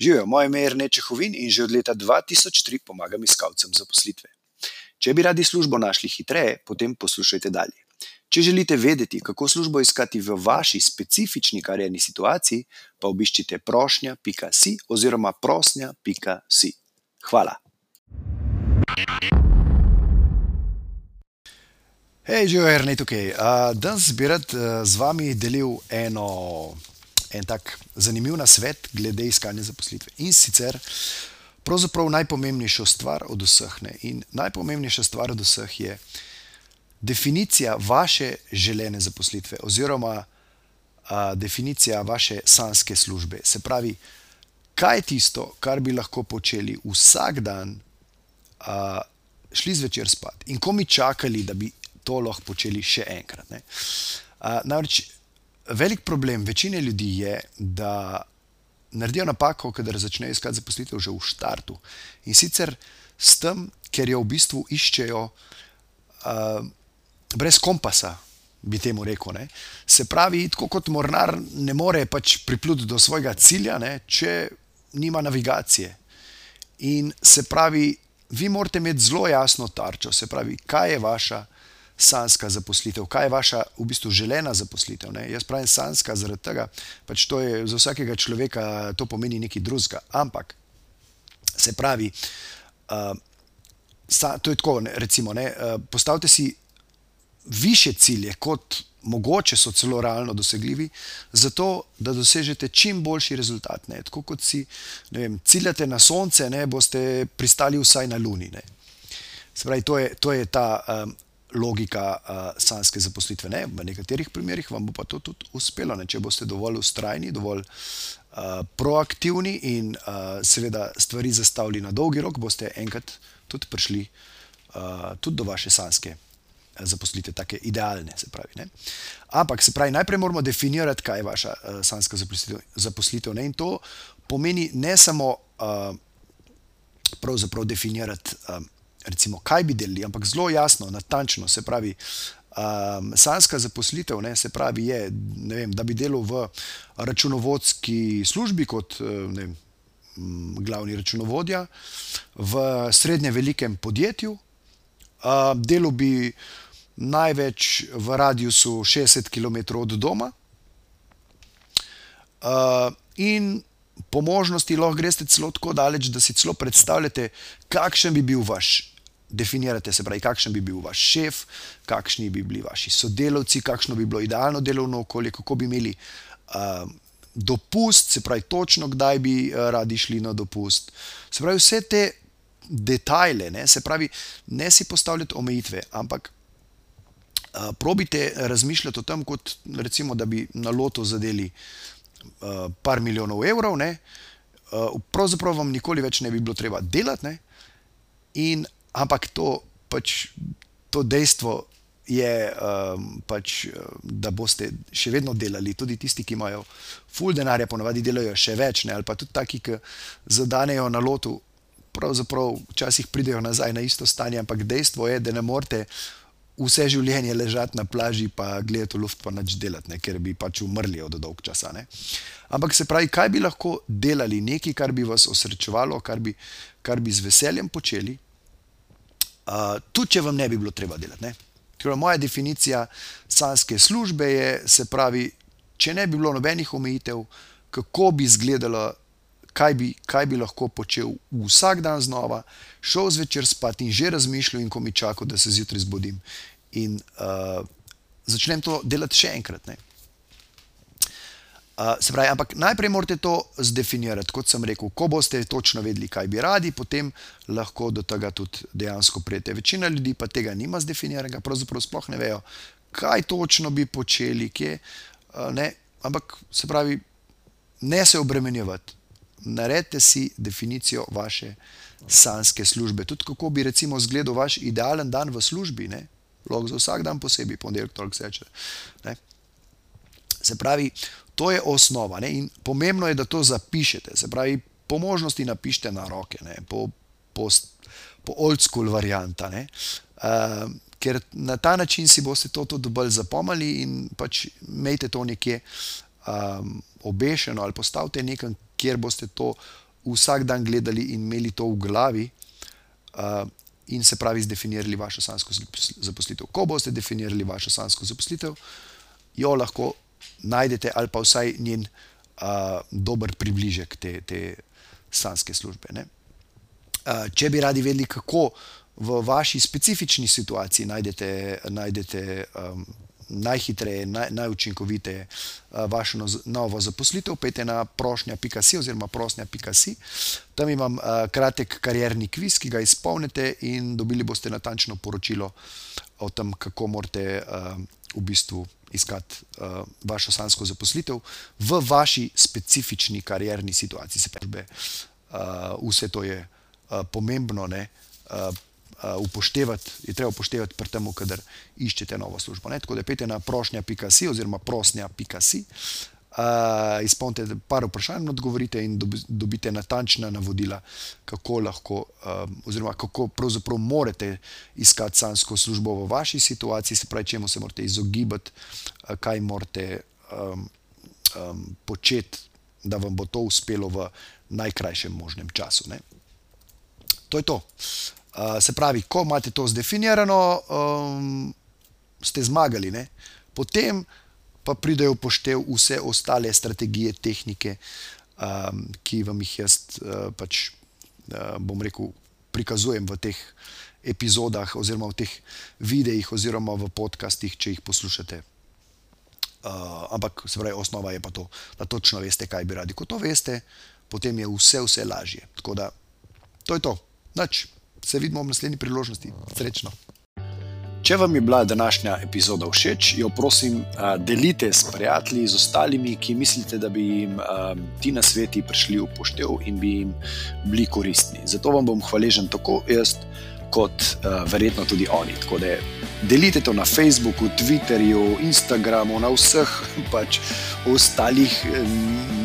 Živijo, moje ime je Rene Čehovin in že od leta 2003 pomagam iskalcem zaposlitve. Če bi radi službo našli hitreje, potem poslušajte dalje. Če želite vedeti, kako službo iskati v vaši specifični karjerni situaciji, pa obiščite prošnja.si oziroma prosnja.si. Hvala. Hej, živijo, Rene tukaj. Uh, danes bi rad uh, z vami delil eno en tak zanimiv nasvet glede iskanja zaposlitve. In sicer, pravzaprav najpomembnejša stvar od vseh. Ne? In najpomembnejša stvar od vseh je definicija vaše želene zaposlitve, oziroma a, definicija vaše sanske službe. Se pravi, kaj je tisto, kar bi lahko počeli vsak dan, a, šli zvečer spat in ko mi čakali, da bi to lahko počeli še enkrat. A, namreč velik problem večine ljudi je, da naredijo napako, kadar začnejo iskati zaposlitev že v startu. In sicer s tem, ker jo v bistvu iščejo uh, brez kompasa, bi temu rekel. Ne. Se pravi, tako kot mornar ne more pač pripluti do svojega cilja, ne, če nima navigacije. In se pravi, vi morate imeti zelo jasno tarčo, se pravi, kaj je vaša sanska zaposlitev, kaj je vaša v bistvu želena zaposlitev. Ne? Jaz pravim sanska zaradi tega, pač to je za vsakega človeka, to pomeni nekaj drugega. Ampak se pravi, uh, sa, to je tako, ne, recimo, ne, uh, postavite si više cilje, kot mogoče so celo realno dosegljivi, zato da dosežete čim boljši rezultat. Ne? Tako kot si vem, ciljate na sonce, ne boste pristali vsaj na luni. Ne? Se pravi, to je, to je ta um, logika uh, sanske zaposlitve. Ne? V nekaterih primerjih vam bo pa to tudi uspelo, ne? če boste dovolj ustrajni, dovolj uh, proaktivni in uh, seveda stvari zastavili na dolgi rok, boste enkrat tudi prišli uh, tudi do vaše sanske. Zaposlite tako idealne, se pravi. Ne? Ampak, se pravi, najprej moramo definirati, kaj je vaša uh, sanska zaposlitev. zaposlitev in to pomeni ne samo uh, pravzaprav definirati uh, recimo, kaj bi delili, ampak zelo jasno, natančno. Se pravi, um, sanska zaposlitev, ne, se pravi, je, vem, da bi delal v računovodski službi kot vem, glavni računovodja v srednje velikem podjetju, uh, delal bi največ v radiusu 60 km od doma. Uh, in po možnosti lahko greste celo tako daleč, da si celo predstavljate, kakšen bi bil vaš definirate, se pravi, kakšen bi bil vaš šef, kakšni bi bili vaši sodelavci, kakšno bi bilo idealno delovno okolje, kako bi imeli uh, dopust, se pravi, točno kdaj bi uh, radi šli na dopust. Se pravi, vse te detajle, ne, se pravi, ne si postavljati omejitve, ampak uh, probite razmišljati o tem, kot recimo, da bi na loto zadeli uh, par milijonov evrov, ne, uh, pravzaprav vam nikoli več ne bi bilo treba delati. Ne, In ampak to, pač, to dejstvo je, um, pač, da boste še vedno delali, tudi tisti, ki imajo ful denarja, ponovadi delajo še več, ne? ali pa tudi taki, ki zadanejo na lotu, pravzaprav včasih pridejo nazaj na isto stanje, ampak dejstvo je, da ne morete. Vse življenje ležati na plaži, pa gledati v luft, pa nič delati, ne, ker bi pač umrli od dolg časa. Ne. Ampak se pravi, kaj bi lahko delali, nekaj, kar bi vas osrečevalo, kar bi, kar bi z veseljem počeli, Uh, tudi če vam ne bi bilo treba delati. Ker moja definicija sanske službe je, se pravi, če ne bi bilo nobenih omejitev, kako bi izgledalo, kaj bi, kaj bi lahko počel vsak dan znova, šel zvečer spat in že razmišljal, in ko mi čaka, da se zjutraj zbudim in uh, začnem to delati še enkrat. Ne? Uh, se pravi, ampak najprej morate to zdefinirati, kot sem rekel. Ko boste točno vedeli, kaj bi radi, potem lahko do tega tudi dejansko prijete. Večina ljudi pa tega nima zdefiniranega, pravzaprav sploh ne vejo, kaj točno bi počeli, kje. Uh, ne, ampak se pravi, ne se obremenjevati. Naredite si definicijo vaše sanske službe. Tudi kako bi recimo izgledal vaš idealen dan v službi, lahko za vsak dan posebej, ponedeljek, torek, seče. Se pravi, to je osnova. Ne? In pomembno je, da to zapišete. Se pravi, po možnosti napišite na roke, ne? po, po, po old school varianta. Uh, ker na ta način si boste to tudi bolj zapomnili in pač imejte to nekje um, obešeno ali postavite nekam, kjer boste to vsak dan gledali in imeli to v glavi, uh, in se pravi, zdefinirali vašo sansko zaposlitev. Ko boste definirali vašo sansko zaposlitev, jo lahko najdete, ali pa vsaj njen uh, dober približek te, te sanske službe. Uh, če bi radi vedeli, kako v vaši specifični situaciji najdete, najdete um, najhitreje, naj, najučinkoviteje uh, vašo novo zaposlitev, pejte na prošnja.si oziroma prošnja.si. Tam imam uh, kratek karjerni kviz, ki ga izpolnite in dobili boste natančno poročilo o tem, kako morate uh, v bistvu iskati vašo sansko zaposlitev v vaši specifični karjerni situaciji. Se pravi, vse to je pomembno ne, upoštevati, je treba upoštevati pri tem, kadar iščete novo službo. Ne. Tako da pete na prošnja.si oziroma prosnja.si. Uh, izpolnite par vprašanj, odgovorite in dobite natančna navodila, kako lahko, um, oziroma kako pravzaprav morate iskati sansko službo v vaši situaciji, se pravi, čemu se morate izogibati, uh, kaj morate um, um, početi, da vam bo to uspelo v najkrajšem možnem času. Ne? To je to. Se pravi, ko imate to zdefinirano, um, ste zmagali, ne? potem pa pridejo poštev vse ostale strategije, tehnike, um, ki vam jih jaz uh, pač, uh, bom rekel, prikazujem v teh epizodah, oziroma v teh videih, oziroma v podcastih, če jih poslušate. Uh, ampak, se pravi, osnova je pa to, da točno veste, kaj bi radi. Ko to veste, potem je vse, vse lažje. Tako da, to je to. Nač, se vidimo v naslednji priložnosti. Srečno. Če vam je bila današnja epizoda všeč, jo prosim, delite s prijatelji, z ostalimi, ki mislite, da bi jim ti na sveti prišli v poštev in bi jim bili koristni. Zato vam bom hvaležen tako jaz, kot verjetno tudi oni. Tako da delite to na Facebooku, Twitterju, Instagramu, na vseh pač ostalih,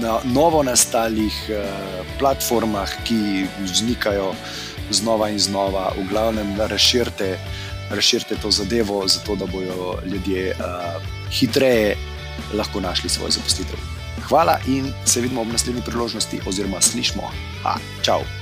na novo nastalih platformah, ki vznikajo znova in znova, v glavnem, razširite razširite to zadevo, zato da bodo ljudje uh, hitreje lahko našli svojo zaposlitev. Hvala in se vidimo ob naslednji priložnosti, oziroma slišmo. Ha, čau!